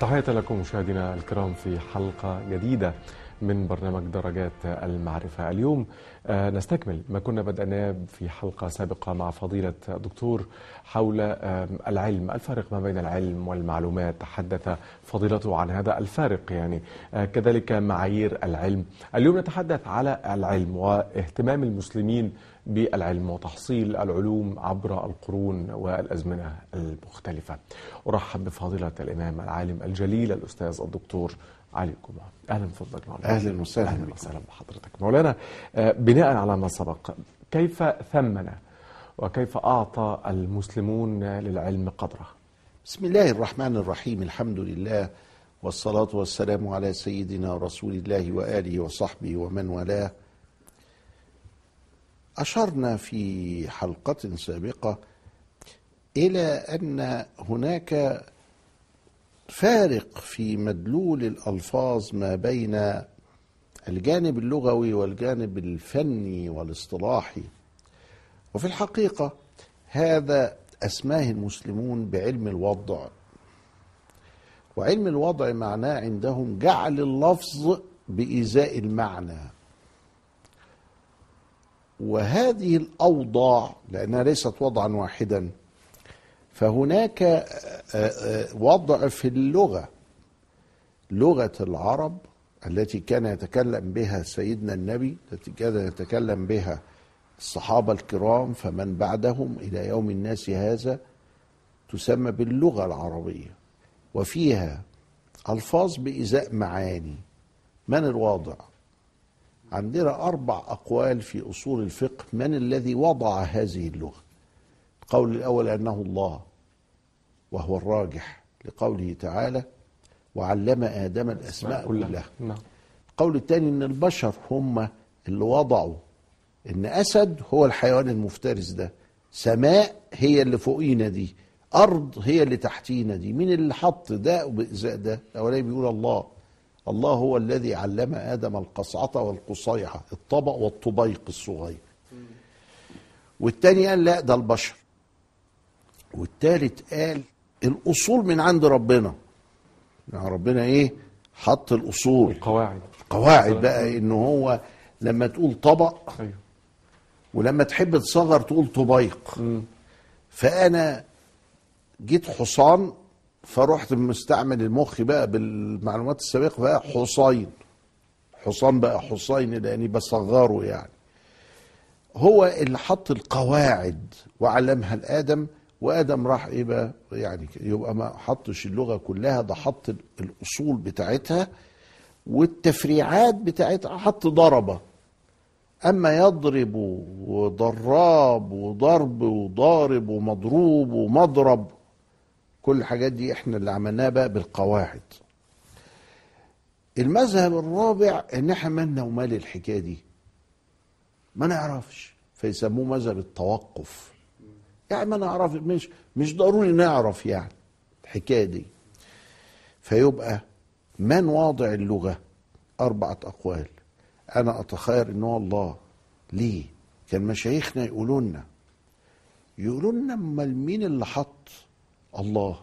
تحية لكم مشاهدينا الكرام في حلقة جديدة. من برنامج درجات المعرفة. اليوم آه، نستكمل ما كنا بدأناه في حلقة سابقة مع فضيلة دكتور حول العلم الفارق ما بين العلم والمعلومات. تحدث فضيلته عن هذا الفارق يعني آه، كذلك معايير العلم. اليوم نتحدث على العلم واهتمام المسلمين بالعلم وتحصيل العلوم عبر القرون والأزمنة المختلفة. أرحب بفضيلة الإمام العالم الجليل الأستاذ الدكتور علي الجمعة أهلا بفضلك مولانا أهلا وسهلا. أهلا. وسهلا بحضرتك. مولانا آه، بناء على ما سبق كيف ثمن وكيف أعطى المسلمون للعلم قدره؟ بسم الله الرحمن الرحيم. الحمد لله والصلاة والسلام على سيدنا رسول الله وآله وصحبه ومن والاه. أشرنا في حلقة سابقة إلى أن هناك فارق في مدلول الألفاظ ما بين الجانب اللغوي والجانب الفني والاصطلاحي. وفي الحقيقة هذا أسماه المسلمون بعلم الوضع. وعلم الوضع معناه عندهم جعل اللفظ بإزاء المعنى. وهذه الأوضاع لأنها ليست وضعا واحدا فهناك آه، آه، وضع في اللغة. لغة العرب التي كان يتكلم بها سيدنا النبي التي كان يتكلم بها الصحابة الكرام فمن بعدهم إلى يوم الناس هذا تسمى باللغة العربية. وفيها ألفاظ بإزاء معاني. من الواضع؟ عندنا أربع أقوال في أصول الفقه. من الذي وضع هذه اللغة؟ القول الأول أنه الله وهو الراجح لقوله تعالى وعلم آدم الأسماء كلها. نعم. القول الثاني إن البشر هم اللي وضعوا إن أسد هو الحيوان المفترس ده. سماء هي اللي فوقينا دي أرض هي اللي تحتينا دي. مين اللي حط ده وبإزاء ده؟ الاولاني بيقول الله. الله هو الذي علم آدم القصعة والقصيعة الطبق والطبيق الصغير. والتاني قال لا ده البشر. والتالت قال الأصول من عند ربنا. يعني ربنا إيه؟ حط الأصول. القواعد. قواعد بقى إن هو لما تقول طبق أيوه. ولما تحب تصغر تقول طبيق. فأنا جيت حصان فرحت مستعمل المخ بقى بالمعلومات السابقة بقى حصين. حصان بقى حصين لأني بصغره يعني. هو اللي حط القواعد وعلمها لادم وآدم راح إيه بقى؟ يعني يبقى ما حطش اللغة كلها ده حط الأصول بتاعتها والتفريعات بتاعتها حط ضربة. أما يضرب وضراب وضرب وضارب ومضروب ومضرب كل الحاجات دي إحنا اللي عملناها بقى بالقواعد. المذهب الرابع إن إحنا مالنا ومال الحكاية دي. ما نعرفش. فيسموه مذهب التوقف. يعني ما نعرف مش مش ضروري نعرف يعني الحكاية دي. فيبقى من واضع اللغة؟ أربعة أقوال. أنا اتخير إن هو الله. ليه؟ كان مشايخنا يقولوا لنا يقولوا لنا أمال مين اللي حط الله؟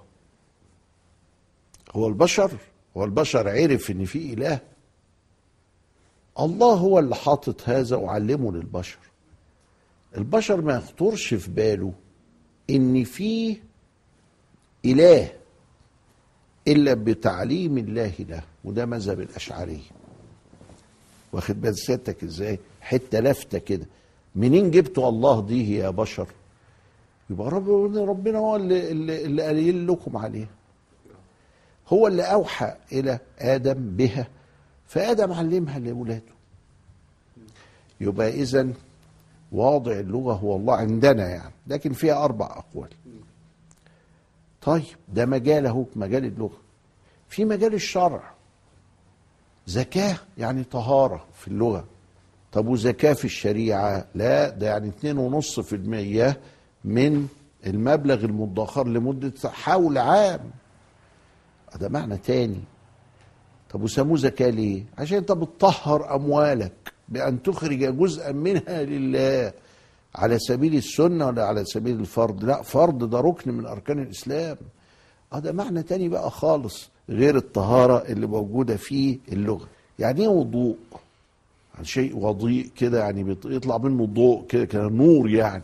هو البشر؟ هو البشر عرف إن في إله؟ الله هو اللي حاطط هذا وعلمه للبشر. البشر ما يخطرش في باله إن في إله إلا بتعليم الله له وده مذهب الاشعريه واخد بال سيادتك إزاي؟ حتة لافته كده. منين جبتوا الله دي يا بشر؟ يبقى رب ربنا هو اللي اللي, اللي قايل لكم عليها. هو اللي أوحى إلى آدم بها فآدم علمها لاولاده يبقى اذا واضع اللغة هو الله عندنا يعني. لكن فيها أربع أقوال. طيب ده مجال أهو مجال اللغة. في مجال الشرع. زكاة يعني طهارة في اللغة. طب وزكاة في الشريعة؟ لا ده يعني 2.5% من المبلغ المدخر لمدة حول عام. ده معنى تاني. طب وسموه زكاة ليه؟ عشان أنت بتطهر أموالك. بأن تخرج جزءا منها لله. على سبيل السنة ولا على سبيل الفرض؟ لا فرض ده ركن من أركان الإسلام. آه ده معنى تاني بقى خالص غير الطهارة اللي موجودة في اللغة. يعني إيه وضوء؟ يعني شيء وضيء كده يعني يطلع منه ضوء كده كده نور يعني.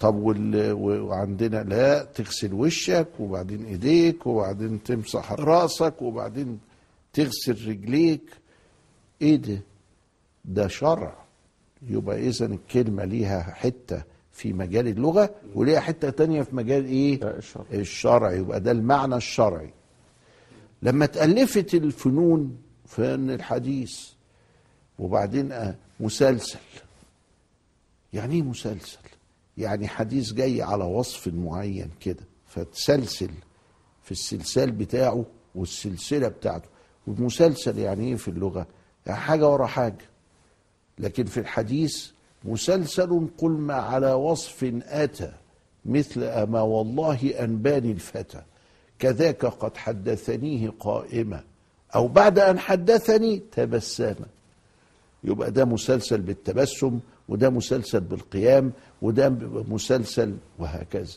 طب وال... وعندنا لا تغسل وشك وبعدين إيديك وبعدين تمسح رأسك وبعدين تغسل رجليك. إيه ده؟ ده شرع. يبقى اذا الكلمة ليها حتة في مجال اللغة وليها حتة تانية في مجال إيه؟ الشرع. الشرع. يبقى ده المعنى الشرعي. لما تألفت الفنون فن الحديث وبعدين مسلسل. يعني إيه مسلسل؟ يعني حديث جاي على وصف معين كده فتسلسل في السلسال بتاعه والسلسلة بتاعته. والمسلسل يعني إيه في اللغة؟ يعني حاجة ورا حاجة. لكن في الحديث مسلسل قل ما على وصف أتى مثل أما والله أنباني الفتى كذاك قد حدثنيه قائمة أو بعد أن حدثني تبسم يبقى ده مسلسل بالتبسم وده مسلسل بالقيام وده مسلسل وهكذا.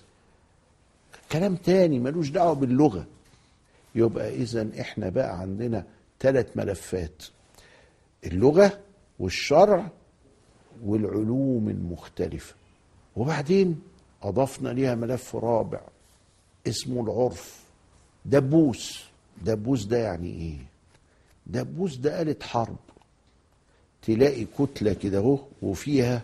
كلام تاني ملوش دعوة باللغة. يبقى إذا إحنا بقى عندنا ثلاث ملفات. اللغة والشرع والعلوم المختلفة. وبعدين أضفنا ليها ملف رابع اسمه العرف. دبوس. دبوس ده يعني إيه؟ دبوس ده آلة حرب. تلاقي كتلة كده أهو وفيها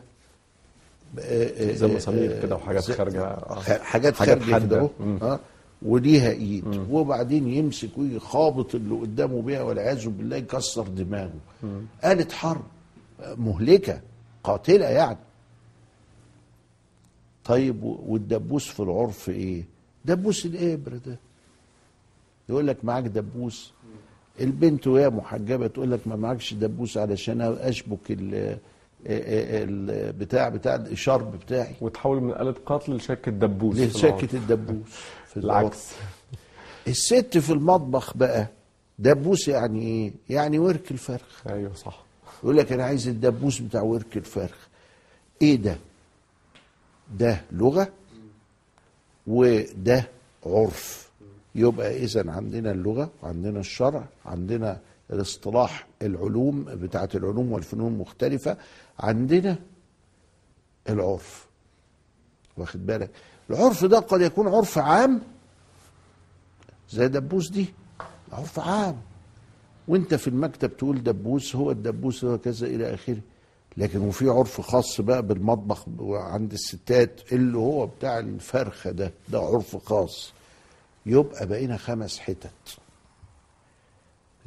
آه، آه، زي آه، كده وحاجات خارجة. حاجات خارجة. كده أهو مم. آه وليها إيد. وبعدين يمسك ويجي خابط اللي قدامه بيها والعياذ بالله يكسر دماغه. آلة حرب. آه، مهلكة قاتلة يعني. طيب والدبوس في العرف إيه؟ دبوس الابر ده. يقول لك معاك دبوس. البنت وهي محجبة تقول لك ما معكش دبوس علشان أشبك ال ال- بتاع بتاع الشرب بتاعي. وتحول من آلة قتل لشكة دبوس. لشكة الدبوس في. العكس. الست في المطبخ بقى دبوس يعني إيه؟ يعني ورك الفرخ. أيوه صح. يقول لك أنا عايز الدبوس بتاع ورك الفرخ. إيه ده؟ ده لغة وده عرف. يبقى إذا عندنا اللغة وعندنا الشرع عندنا الاصطلاح العلوم بتاعت العلوم والفنون المختلفه عندنا العرف. واخد بالك؟ العرف ده قد يكون عرف عام. زي دبوس دي عرف عام. وانت في المكتب تقول دبوس هو الدبوس هو كذا إلى آخره. لكن وفي عرف خاص بقى بالمطبخ وعند الستات اللي هو بتاع الفرخة ده ده عرف خاص. يبقى بقينا خمس حتت.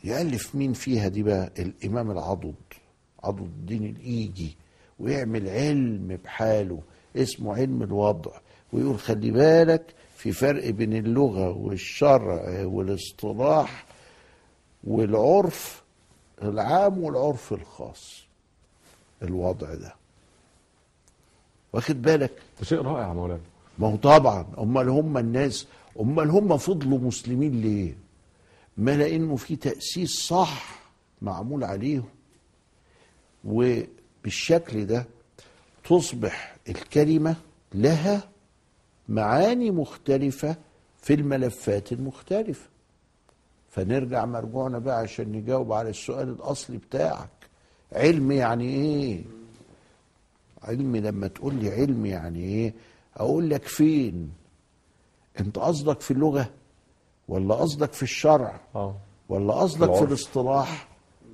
يألف مين فيها دي بقى؟ الإمام العضد. عضد الدين الإيجي. ويعمل علم بحاله اسمه علم الوضع. ويقول خلي بالك في فرق بين اللغة والشرع والإصطلاح والعرف العام والعرف الخاص. الوضع ده. واخد بالك؟ ده شيء رائع يا مولانا. ما هو طبعا أمال هم الناس أمال هم فضلوا مسلمين ليه؟ ما لأنه في تأسيس صح معمول عليهم. وبالشكل ده تصبح الكلمة لها معاني مختلفة في الملفات المختلفة. فنرجع مرجوعنا بقى عشان نجاوب على السؤال الأصلي بتاعك. علم يعني إيه؟ علم لما تقول لي علم يعني إيه؟ أقول لك فين؟ أنت قصدك في اللغة ولا قصدك في الشرع آه. ولا قصدك في. الاصطلاح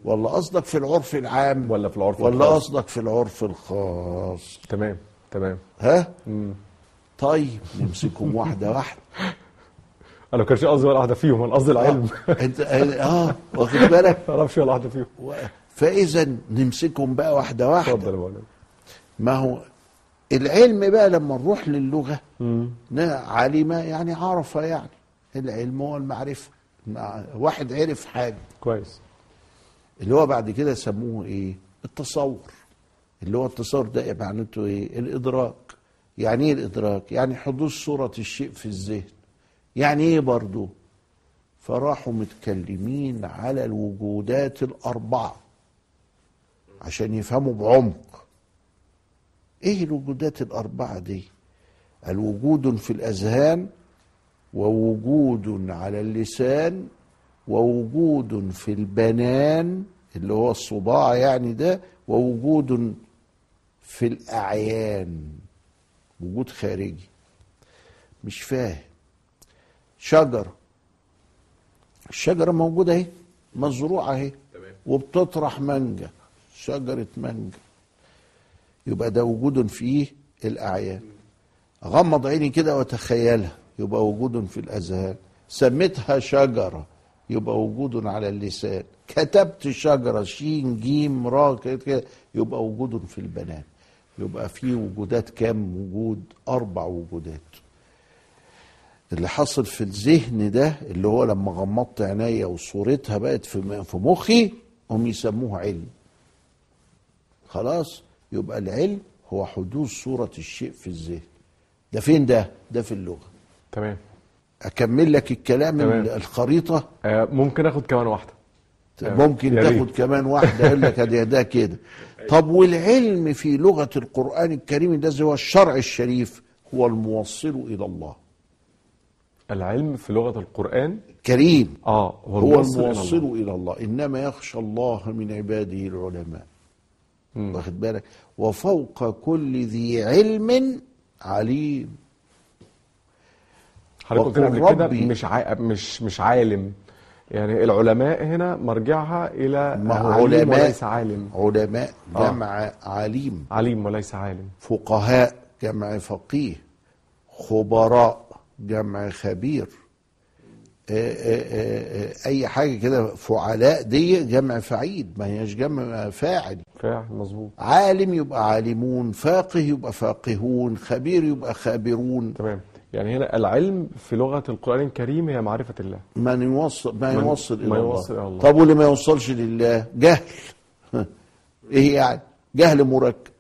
ولا قصدك في العرف العام ولا في العرف ولا الخاص. قصدك في العرف الخاص؟ تمام تمام. ها؟ مم. طيب نمسكهم واحدة واحدة. أنا ما كانش قصدي ولا واحدة فيهم أنا قصدي العلم. انت آه واخد بالك؟ ما أعرفش ولا واحدة فيهم. فإذا نمسكهم بقى واحدة واحدة. اتفضل يا مولانا ما هو العلم بقى لما نروح للغة علم يعني عرف يعني. العلم هو المعرفه مع- واحد عرف حاجة. كويس. اللي هو بعد كده سموه إيه؟ التصور. اللي هو التصور ده معناته إيه؟ الإدراك. يعني إيه الإدراك؟ يعني حدوث صورة الشيء في الذهن. يعني إيه برضو؟ فراحوا متكلمين على الوجودات الأربعة عشان يفهموا بعمق. إيه الوجودات الأربعة دي؟ الوجود في الأذهان ووجود على اللسان ووجود في البنان اللي هو الصباع يعني ده ووجود في الأعيان وجود خارجي. مش فاهم. شجرة. الشجرة موجودة اهي مزروعة اهي وبتطرح مانجا شجرة مانجا يبقى ده وجود فيه الأعيان. غمض عيني كده وتخيلها يبقى وجود في الأذهان. سميتها شجرة يبقى وجود على اللسان. كتبت شجرة شين جيم را كده كده يبقى وجود في البنان. يبقى في وجودات كام؟ وجود أربع وجودات. اللي حصل في الذهن ده اللي هو لما غمضت عينيا وصورتها بقت في في مخي هم يسموه علم. خلاص؟ يبقى العلم هو حدوث صورة الشيء في الذهن. ده فين ده؟ ده في اللغة. تمام. أكمل لك الكلام تمام. الخريطة؟ آه، ممكن آخد كمان واحدة. تمام. ممكن تاخد. كمان واحدة يقول لك ده ده كده. طب والعلم في لغة القرآن الكريم ده هو الشرع الشريف هو الموصل إلى الله. العلم في لغة القرآن؟ كريم. آه هو, الموصل إلى الله. إلى الله. إنما يخشى الله من عباده العلماء. مم. واخد بالك؟ وفوق كل ذي علم عليم. حضرتك قلت قبل كده. مش عا... مش مش عالم. يعني العلماء هنا مرجعها إلى ما هو عليم علماء وليس عالم. علماء آه. جمع عليم. عليم وليس عالم. فقهاء جمع فقيه. خبراء جمع خبير. آه، آه، آه، أي حاجة كده فعلاء دي جمع فعيل ما هياش جمع فاعل. فاعل مظبوط. عالم يبقى عالمون فاقه يبقى فاقهون خبير يبقى خابرون. تمام. يعني هنا العلم في لغة القرآن الكريم هي معرفة الله. من يوصل ما يوصل إلى الله. طب واللي ما يوصلش لله؟ جهل. إيه يعني؟ جهل مركب.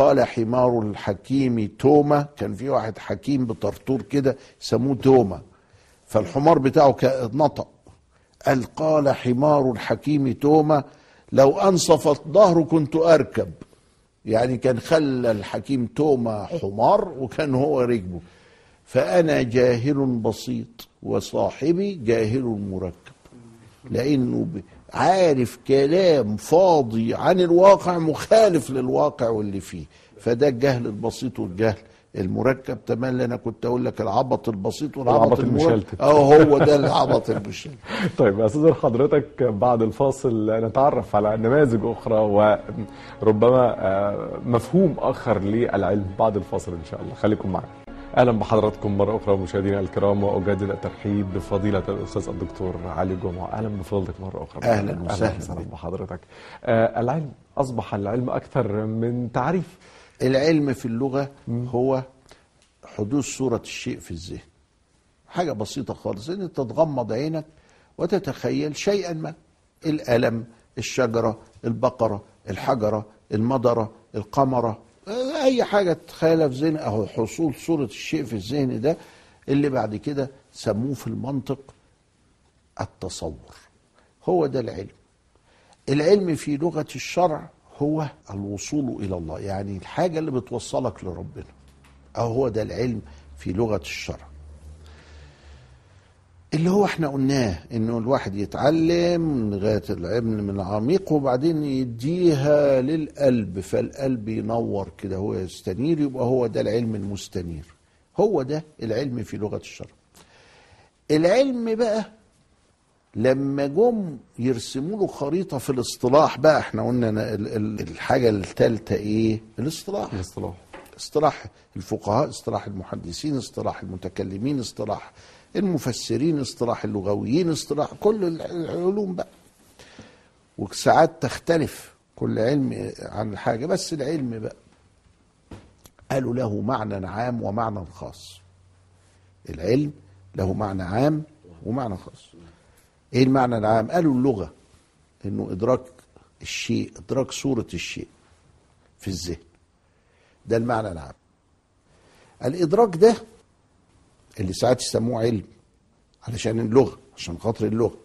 قال حمار الحكيم توما كان في واحد حكيم بطرطور كده سموه توما. فالحمار بتاعه نطق قال قال حمار الحكيم توما لو انصفت ظهره كنت أركب. يعني كان خلى الحكيم توما حمار وكان هو ركبه. فأنا جاهل بسيط وصاحبي جاهل مركب. لأنه ب- عارف كلام فاضي عن الواقع مخالف للواقع واللي فيه. فده الجهل البسيط والجهل المركب. تمام اللي أنا كنت أقول لك العبط البسيط والعبط المشلتت. آه هو ده العبط المشلتت. طيب يا أستاذ حضرتك بعد الفاصل نتعرف على نماذج أخرى وربما آه، مفهوم آخر للعلم بعد الفاصل إن شاء الله. خليكم معنا أهلا بحضراتكم مرة أخرى مشاهدينا الكرام وأجدد الترحيب بفضيلة الأستاذ الدكتور علي جمعة. أهلا بفضيلتك مرة أخرى. أهلاً وسهلاً. بحضرتك. آه، العلم أصبح العلم أكثر من تعريف. العلم في اللغة هو حدوث صورة الشيء في الذهن. حاجة بسيطة خالص إن انت تغمض عينك وتتخيل شيئا ما. الألم الشجرة البقرة الحجرة المضرة القمرة. أي حاجة تتخيلها في ذهن أهو حصول صورة الشيء في الذهن ده اللي بعد كده سموه في المنطق التصور. هو ده العلم. العلم في لغة الشرع هو الوصول إلى الله يعني الحاجة اللي بتوصلك لربنا. أو هو ده العلم في لغة الشرع. اللي هو إحنا قلناه انه الواحد يتعلم لغايه العلم من عميق وبعدين يديها للقلب فالقلب ينور كده هو يستنير يبقى هو ده العلم المستنير. هو ده العلم في لغة الشرع. العلم بقى لما جم يرسموا له خريطة في الاصطلاح بقى إحنا قلنا ال- ال- الحاجة الثالثه إيه؟ الاصطلاح. الاصطلاح. اصطلاح الفقهاء اصطلاح المحدثين اصطلاح المتكلمين اصطلاح المفسرين اصطلاح اللغويين اصطلاح كل العلوم بقى. وساعات تختلف كل علم عن الحاجة بس العلم بقى. قالوا له معنى عام ومعنى خاص. العلم له معنى عام ومعنى خاص. إيه المعنى العام؟ قالوا اللغة. إنه إدراك الشيء إدراك صورة الشيء في الذهن. ده المعنى العام. الإدراك ده اللي ساعات يسموه علم علشان اللغة عشان خاطر اللغة.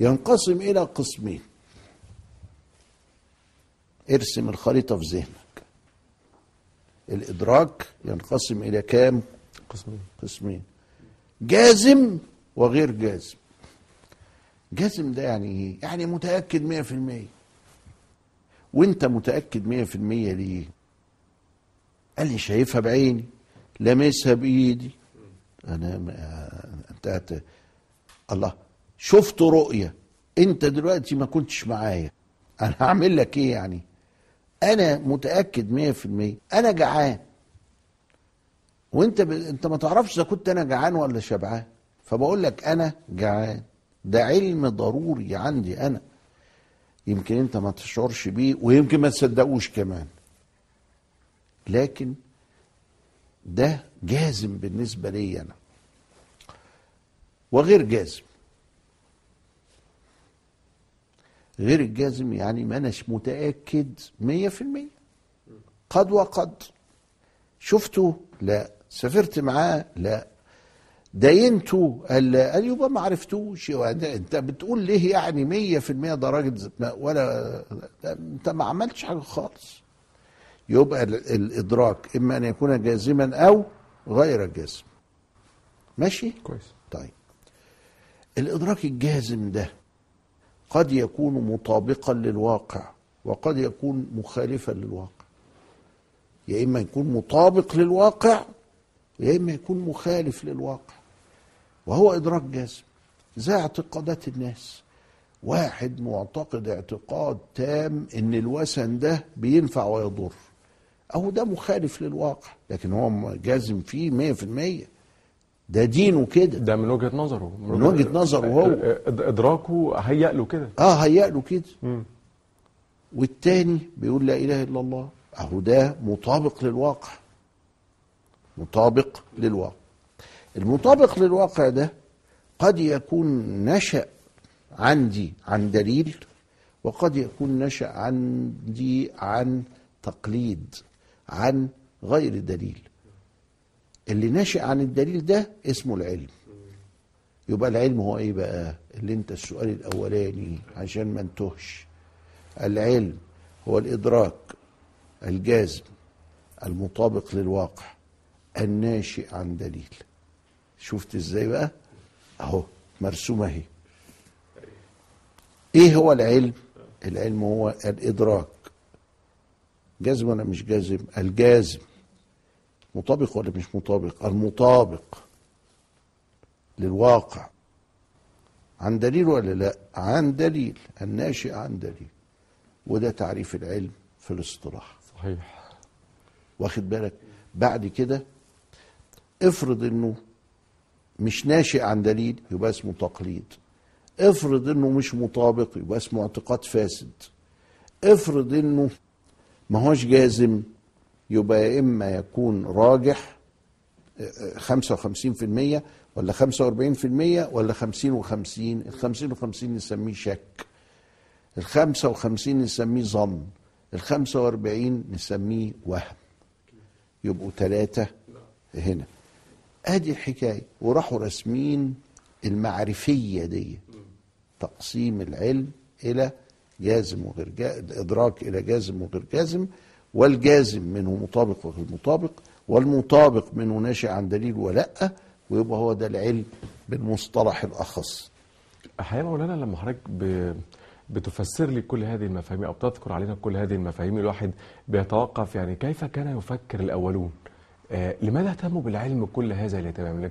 ينقسم إلى قسمين. ارسم الخريطة في ذهنك. الإدراك ينقسم إلى كام؟ قسمين. قسمين. جازم وغير جازم. جازم ده يعني إيه؟ يعني متأكد مية في المية. وأنت متأكد مية في المية ليه؟ قال لي شايفها بعيني لامسها بإيدي. أنا ما- انتهت. الله شفت رؤية. أنت دلوقتي ما كنتش معايا. أنا هعمل لك إيه يعني؟ أنا متأكد مية في المية. أنا جعان. وأنت ب... أنت ما تعرفش إذا كنت أنا جعان ولا شبعان. فبقول لك أنا جعان. ده علم ضروري عندي أنا. يمكن أنت ما تشعرش بيه ويمكن ما تصدقوش كمان. لكن ده جازم بالنسبة لي أنا. وغير جازم. غير الجازم يعني ما أناش متأكد مية في المية. قد وقد. شفته؟ لا. سافرت معاه؟ لا. دينته قال قال يبقى ما عرفتوش. انت بتقول ليه يعني مية في المية ده راجل ولا أنت ما عملتش حاجة خالص. يبقى ال- الإدراك إما أن يكون جازما أو غير جازم ماشي؟ كويس. طيب. الإدراك الجازم ده قد يكون مطابقا للواقع وقد يكون مخالفا للواقع. يا إما يكون مطابق للواقع يا إما يكون مخالف للواقع. وهو إدراك جازم زي اعتقادات الناس. واحد معتقد اعتقاد تام إن الوثن ده بينفع ويضر. أو ده مخالف للواقع لكن هو جازم فيه مية في المية. ده دينه كده. ده من وجهة نظره. من وجهة نظره هو. إدراكه هيأ له كده. آه هيأ له كده. والتاني بيقول لا إله إلا الله. أهو ده مطابق للواقع. مطابق للواقع. المطابق للواقع ده قد يكون نشأ عندي عن دليل وقد يكون نشأ عندي عن تقليد. عن غير دليل اللي نشأ عن الدليل ده اسمه العلم. يبقى العلم هو إيه بقى؟ اللي أنت السؤال الأولاني عشان ما انتهش العلم هو الإدراك الجازم المطابق للواقع الناشئ عن دليل. شفت إزاي بقى؟ أهو مرسومة أهي. إيه هو العلم؟ العلم هو الإدراك. جازم ولا مش جازم؟ الجازم. مطابق ولا مش مطابق؟ المطابق للواقع. عن دليل ولا لا؟ عن دليل. الناشئ عن دليل. وده تعريف العلم في الاصطلاح. صحيح. واخد بالك؟ بعد كده افرض انه مش ناشئ عن دليل يبقى اسمه تقليد. افرض انه مش مطابق يبقى اسمه اعتقاد فاسد. افرض انه ما هوش جازم يبقى يا إما يكون راجح آه، آه، 55% ولا 45% ولا 50 و50 ال 50 و50 نسميه شك. ال 55 نسميه ظن ال 45 نسميه وهم. يبقوا ثلاثة هنا. آدي الحكاية. وراحوا راسمين المعرفية دي تقسيم العلم إلى جازم وغير جازم الادراك إلى جازم وغير جازم والجازم منه مطابق وغير مطابق والمطابق منه ناشئ عن دليل ولا ويبقى هو ده العلم بالمصطلح الأخص أحيانا مولانا لما حضرتك. بتفسر لي كل هذه المفاهيم أو بتذكر علينا كل هذه المفاهيم الواحد بيتوقف يعني كيف كان يفكر الأولون آه لماذا اهتموا بالعلم كل هذا الاهتمام.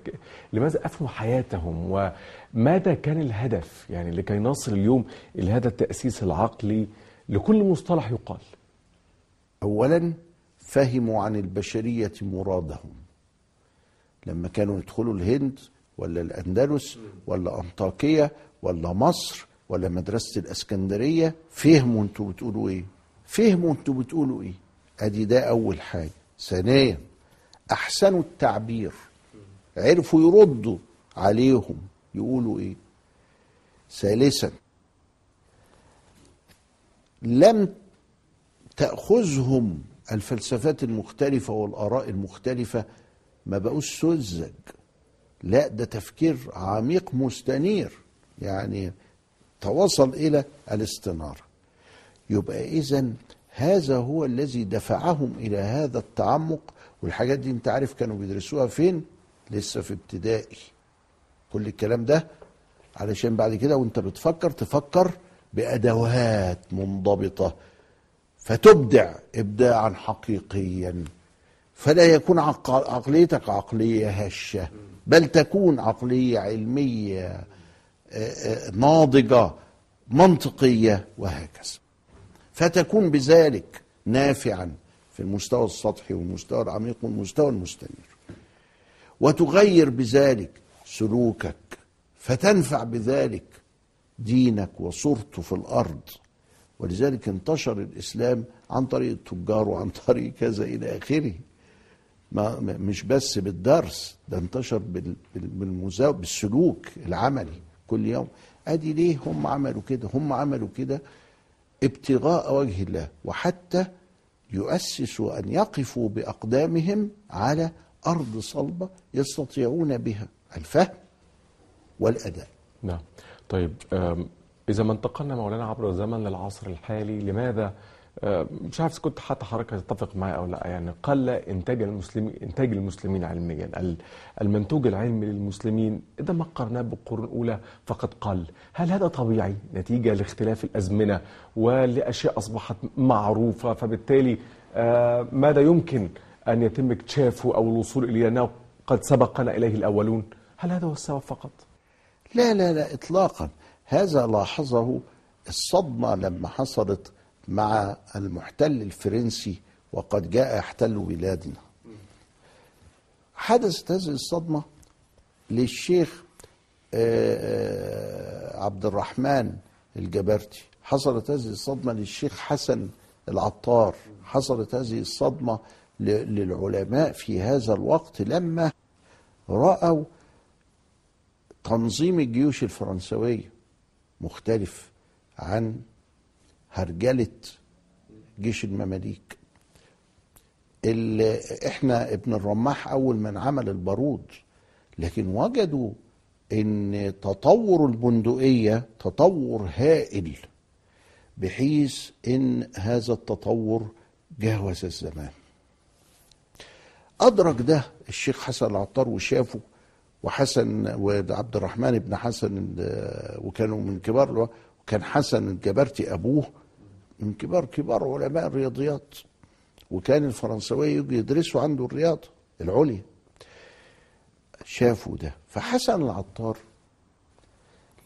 لماذا افنوا حياتهم؟ وماذا كان الهدف؟ يعني لكي نصل اليوم إلى هذا التأسيس العقلي لكل مصطلح يقال. اولا فهموا عن البشرية مرادهم. لما كانوا يدخلوا الهند ولا الأندلس ولا انطاكيه ولا مصر ولا مدرسة الإسكندرية فهموا أنتوا بتقولوا إيه؟ فهموا أنتوا بتقولوا إيه؟ أدي ده أول حاجة. ثانيا احسنوا التعبير. عرفوا يردوا عليهم. يقولوا إيه؟ ثالثا لم تأخذهم الفلسفات المختلفة والآراء المختلفة. ما بقوش سذج. لا ده تفكير عميق مستنير. يعني توصل إلى الاستنارة يبقى إذا هذا هو الذي دفعهم إلى هذا التعمق والحاجات دي أنت عارف كانوا بيدرسوها فين؟ لسه في ابتدائي. كل الكلام ده علشان بعد كده وانت بتفكر تفكر بأدوات منضبطة. فتبدع ابداعا حقيقيا. فلا يكون عق- عقليتك عقلية هشة بل تكون عقلية علمية ناضجة منطقية وهكذا. فتكون بذلك نافعا. في المستوى السطحي والمستوى العميق والمستوى المستمر. وتغير بذلك سلوكك فتنفع بذلك دينك وصورته في الأرض. ولذلك انتشر الإسلام عن طريق التجار وعن طريق كذا إلى آخره. ما مش بس بالدرس ده انتشر بالسلوك العملي كل يوم. أدي ليه هم عملوا كده؟ هم عملوا كده ابتغاء وجه الله وحتى يؤسسوا أن يقفوا بأقدامهم على أرض صلبة يستطيعون بها الفهم والأداء. نعم. طيب إذا ما انتقلنا مولانا عبر الزمن للعصر الحالي لماذا مش عارف كنت حتى حضرتك تتفق معي أو لأ. يعني قل إنتاج المسلمين إنتاج المسلمين علميا ال- المنتوج العلمي للمسلمين إذا ما قرناه بالقرون الأولى فقد قل. هل هذا طبيعي؟ نتيجة لاختلاف الأزمنة ولأشياء أصبحت معروفة. فبالتالي آه، ماذا يمكن أن يتم اكتشافه أو الوصول إليه أنه قد سبقنا إليه الأولون؟ هل هذا هو السبب فقط؟ لا لا لا اطلاقا. هذا لاحظه الصدمة لما حصلت مع المحتل الفرنسي وقد جاء يحتل بلادنا. حدثت هذه الصدمة للشيخ آه، آه، عبد الرحمن الجبرتي. حصلت هذه الصدمة للشيخ حسن العطار. حصلت هذه الصدمة ل- للعلماء في هذا الوقت لما رأوا تنظيم الجيوش الفرنسوية مختلف عن هرجلة جيش المماليك. اللي إحنا ابن الرماح أول من عمل البارود لكن وجدوا إن تطور البندقية تطور هائل بحيث إن هذا التطور جاوز الزمان. أدرك ده الشيخ حسن العطار وشافه وحسن وعبد الرحمن بن حسن وكانوا من كبار وكان حسن الجبرتي أبوه من كبار كبار علماء الرياضيات وكان الفرنساوية يجي يدرسوا عنده الرياضة العليا. شافوا ده. فحسن العطار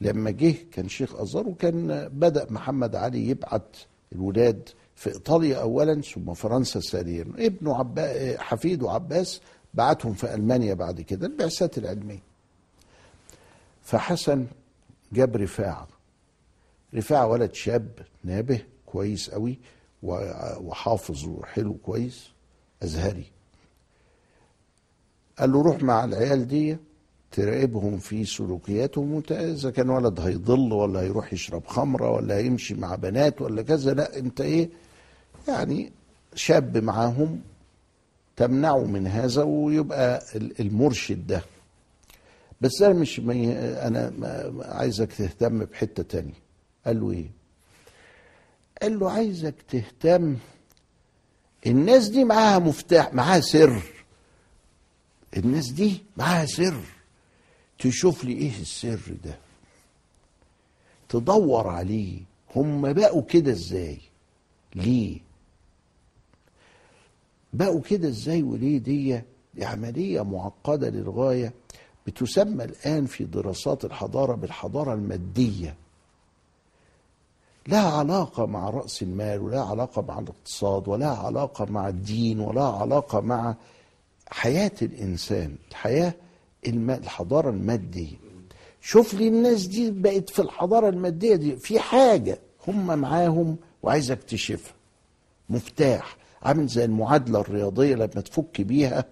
لما جه كان شيخ أزهر وكان بدأ محمد علي يبعت الولاد في إيطاليا أولا ثم فرنسا ثانيا. ابنه عبا حفيده عباس بعتهم في ألمانيا بعد كده البعثات العلمية. فحسن جاب رفاعة. رفاعة ولد شاب نابه كويس قوي وحافظ وحلو كويس أزهري. قال له روح مع العيال دي تراقبهم في سلوكياتهم وت- إذا كان ولد هيضل ولا هيروح يشرب خمرة ولا هيمشي مع بنات ولا كذا لا انت إيه يعني شاب معاهم تمنعه من هذا ويبقى ال- المرشد ده. بس أنا مش. أنا عايزك تهتم بحتة تانية. قال له إيه؟ قال له عايزك تهتم. الناس دي معاها مفتاح معاها سر. الناس دي معاها سر. تشوف لي إيه السر ده. تدور عليه. هم بقوا كده إزاي؟ ليه؟ بقوا كده إزاي وليه دي دي عملية معقدة للغاية بتسمى الآن في دراسات الحضارة بالحضارة المادية؟ لها علاقة مع رأس المال ولا علاقة مع الاقتصاد ولا علاقة مع الدين ولا علاقة مع حياة الإنسان الحياة. الحضارة المادية. شوف لي الناس دي بقت في الحضارة المادية دي في حاجة هم معاهم وعايز اكتشفها. مفتاح عامل زي المعادلة الرياضية لما تفك بيها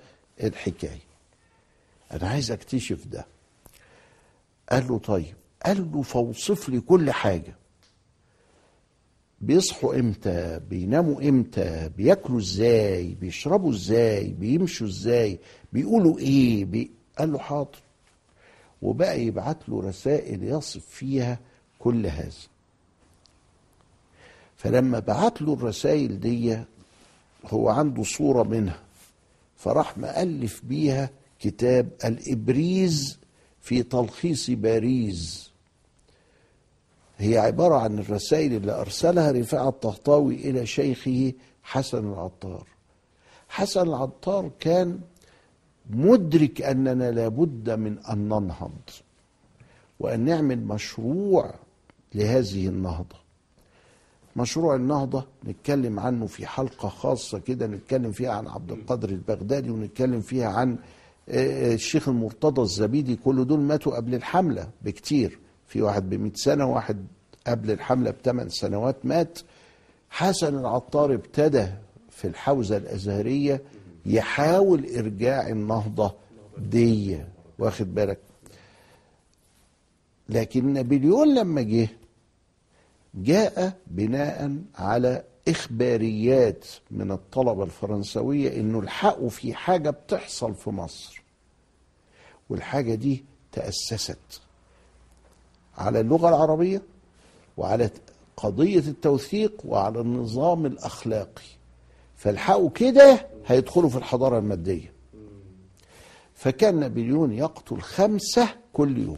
الحكاية. أنا عايز أكتشف ده. قال له طيب قال له فوصف لي كل حاجة. بيصحوا إمتى؟ بيناموا إمتى؟ بياكلوا إزاي؟ بيشربوا إزاي؟ بيمشوا إزاي؟ بيقولوا إيه؟ بي... قال له حاضر. وبقى يبعت له رسائل يصف فيها كل هذا. فلما بعت له الرسائل دي هو عنده صورة منها. فراح مألف بيها كتاب الإبريز في تلخيص باريس. هي عبارة عن الرسائل اللي أرسلها رفاعة الطهطاوي إلى شيخه حسن العطار. حسن العطار كان مدرك أننا لابد من أن ننهض وأن نعمل مشروع لهذه النهضة. مشروع النهضة نتكلم عنه في حلقة خاصة كده نتكلم فيها عن عبد القادر البغدادي ونتكلم فيها عن آه، آه، الشيخ المرتضى الزبيدي كل دول ماتوا قبل الحملة بكتير. في واحد بمئة سنة واحد قبل الحملة بثمان سنوات مات. حسن العطار ابتدى في الحوزة الأزهرية يحاول إرجاع النهضة دي. واخد بالك؟ لكن نابليون لما جه جاء بناء على إخباريات من الطلبة الفرنسوية إنه الحقوا في حاجة بتحصل في مصر. والحاجة دي تأسست. على اللغة العربية وعلى قضية التوثيق وعلى النظام الأخلاقي. فالحقوا كده هيدخلوا في الحضارة المادية. فكان نابليون يقتل خمسة كل يوم.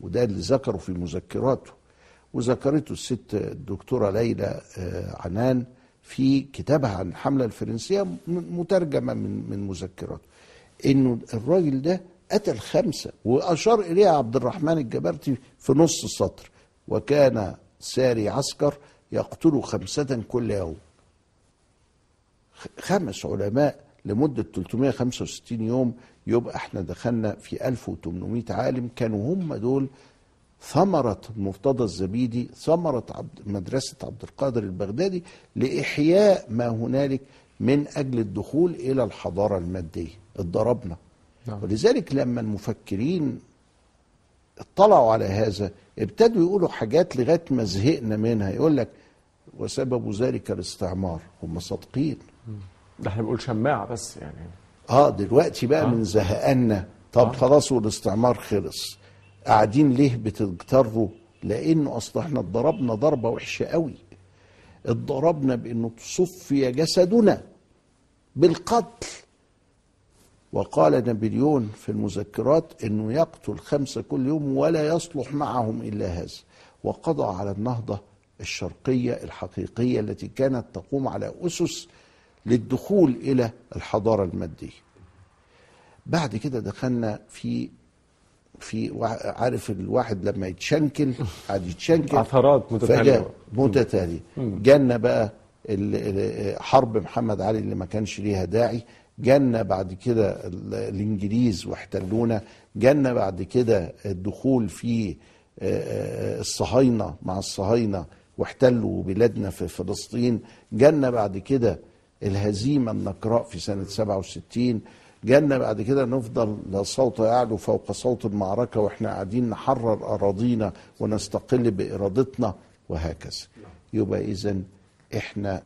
وده اللي ذكره في مذكراته. وذكرته الست الدكتورة ليلى آه، عنان في كتابها عن الحملة الفرنسية م- مترجمة من من مذكراته. إنه الراجل ده قتل خمسة وأشار إليها عبد الرحمن الجبرتي في نص السطر وكان ساري عسكر يقتل خمسة كل يوم. خمس علماء لمدة 365 يوم يبقى إحنا دخلنا في 1800 عالم كانوا هم دول ثمرة مرتضى الزبيدي ثمرة عبد مدرسة عبد القادر البغدادي لإحياء ما هنالك من أجل الدخول إلى الحضارة المادية. اتضربنا. نعم. ولذلك لما المفكرين اطلعوا على هذا ابتدوا يقولوا حاجات لغاية ما زهقنا منها. يقول لك وسبب ذلك الاستعمار هم صادقين. ده إحنا بنقول شماعة بس يعني. آه دلوقتي بقى آه. من زهقنا. طب آه. خلاص والاستعمار خلص. قاعدين ليه بتغتروا لأنه أصل إحنا اتضربنا ضربة وحشة قوي. اتضربنا بأنه تصفي جسدنا بالقتل. وقال نابليون في المذكرات إنه يقتل خمسه كل يوم ولا يصلح معهم إلا هذا. وقضى على النهضة الشرقية الحقيقية التي كانت تقوم على أسس للدخول إلى الحضارة المادية. بعد كده دخلنا في في عارف الواحد لما يتشنكل قاعد يتشنكل عثرات متتالية. فجاء متتالية جالنا بقى حرب محمد علي اللي ما كانش ليها داعي. جالنا بعد كده ال- الإنجليز واحتلونا جالنا بعد كده الدخول في آه، آه، الصهاينة مع الصهاينة واحتلوا بلادنا في فلسطين جالنا بعد كده الهزيمة النكراء في سنة 67 جالنا بعد كده نفضل لا صوت يعلو فوق صوت المعركة وإحنا قاعدين نحرر أراضينا ونستقل بإرادتنا وهكذا. يبقى اذا إحنا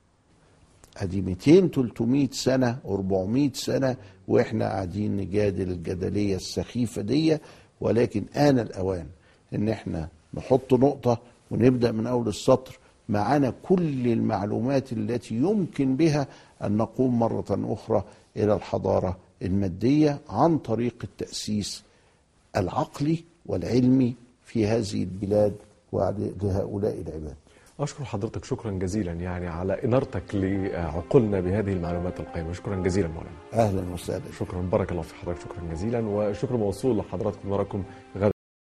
ادي 200 300 سنة 400 سنة وإحنا قاعدين نجادل الجدلية السخيفة دي ولكن آن الأوان إن إحنا نحط نقطة ونبدأ من أول السطر. معانا كل المعلومات التي يمكن بها أن نقوم مرة أخرى إلى الحضارة المادية عن طريق التأسيس العقلي والعلمي في هذه البلاد ولهؤلاء العباد. أشكر حضرتك شكرا جزيلا يعني على إنارتك لعقولنا بهذه المعلومات القيمة. شكرا جزيلا مولانا. أهلا وسهلا. شكرا. بارك الله في حضرتك. شكرا جزيلا. وشكر موصول لحضراتكم نراكم غدا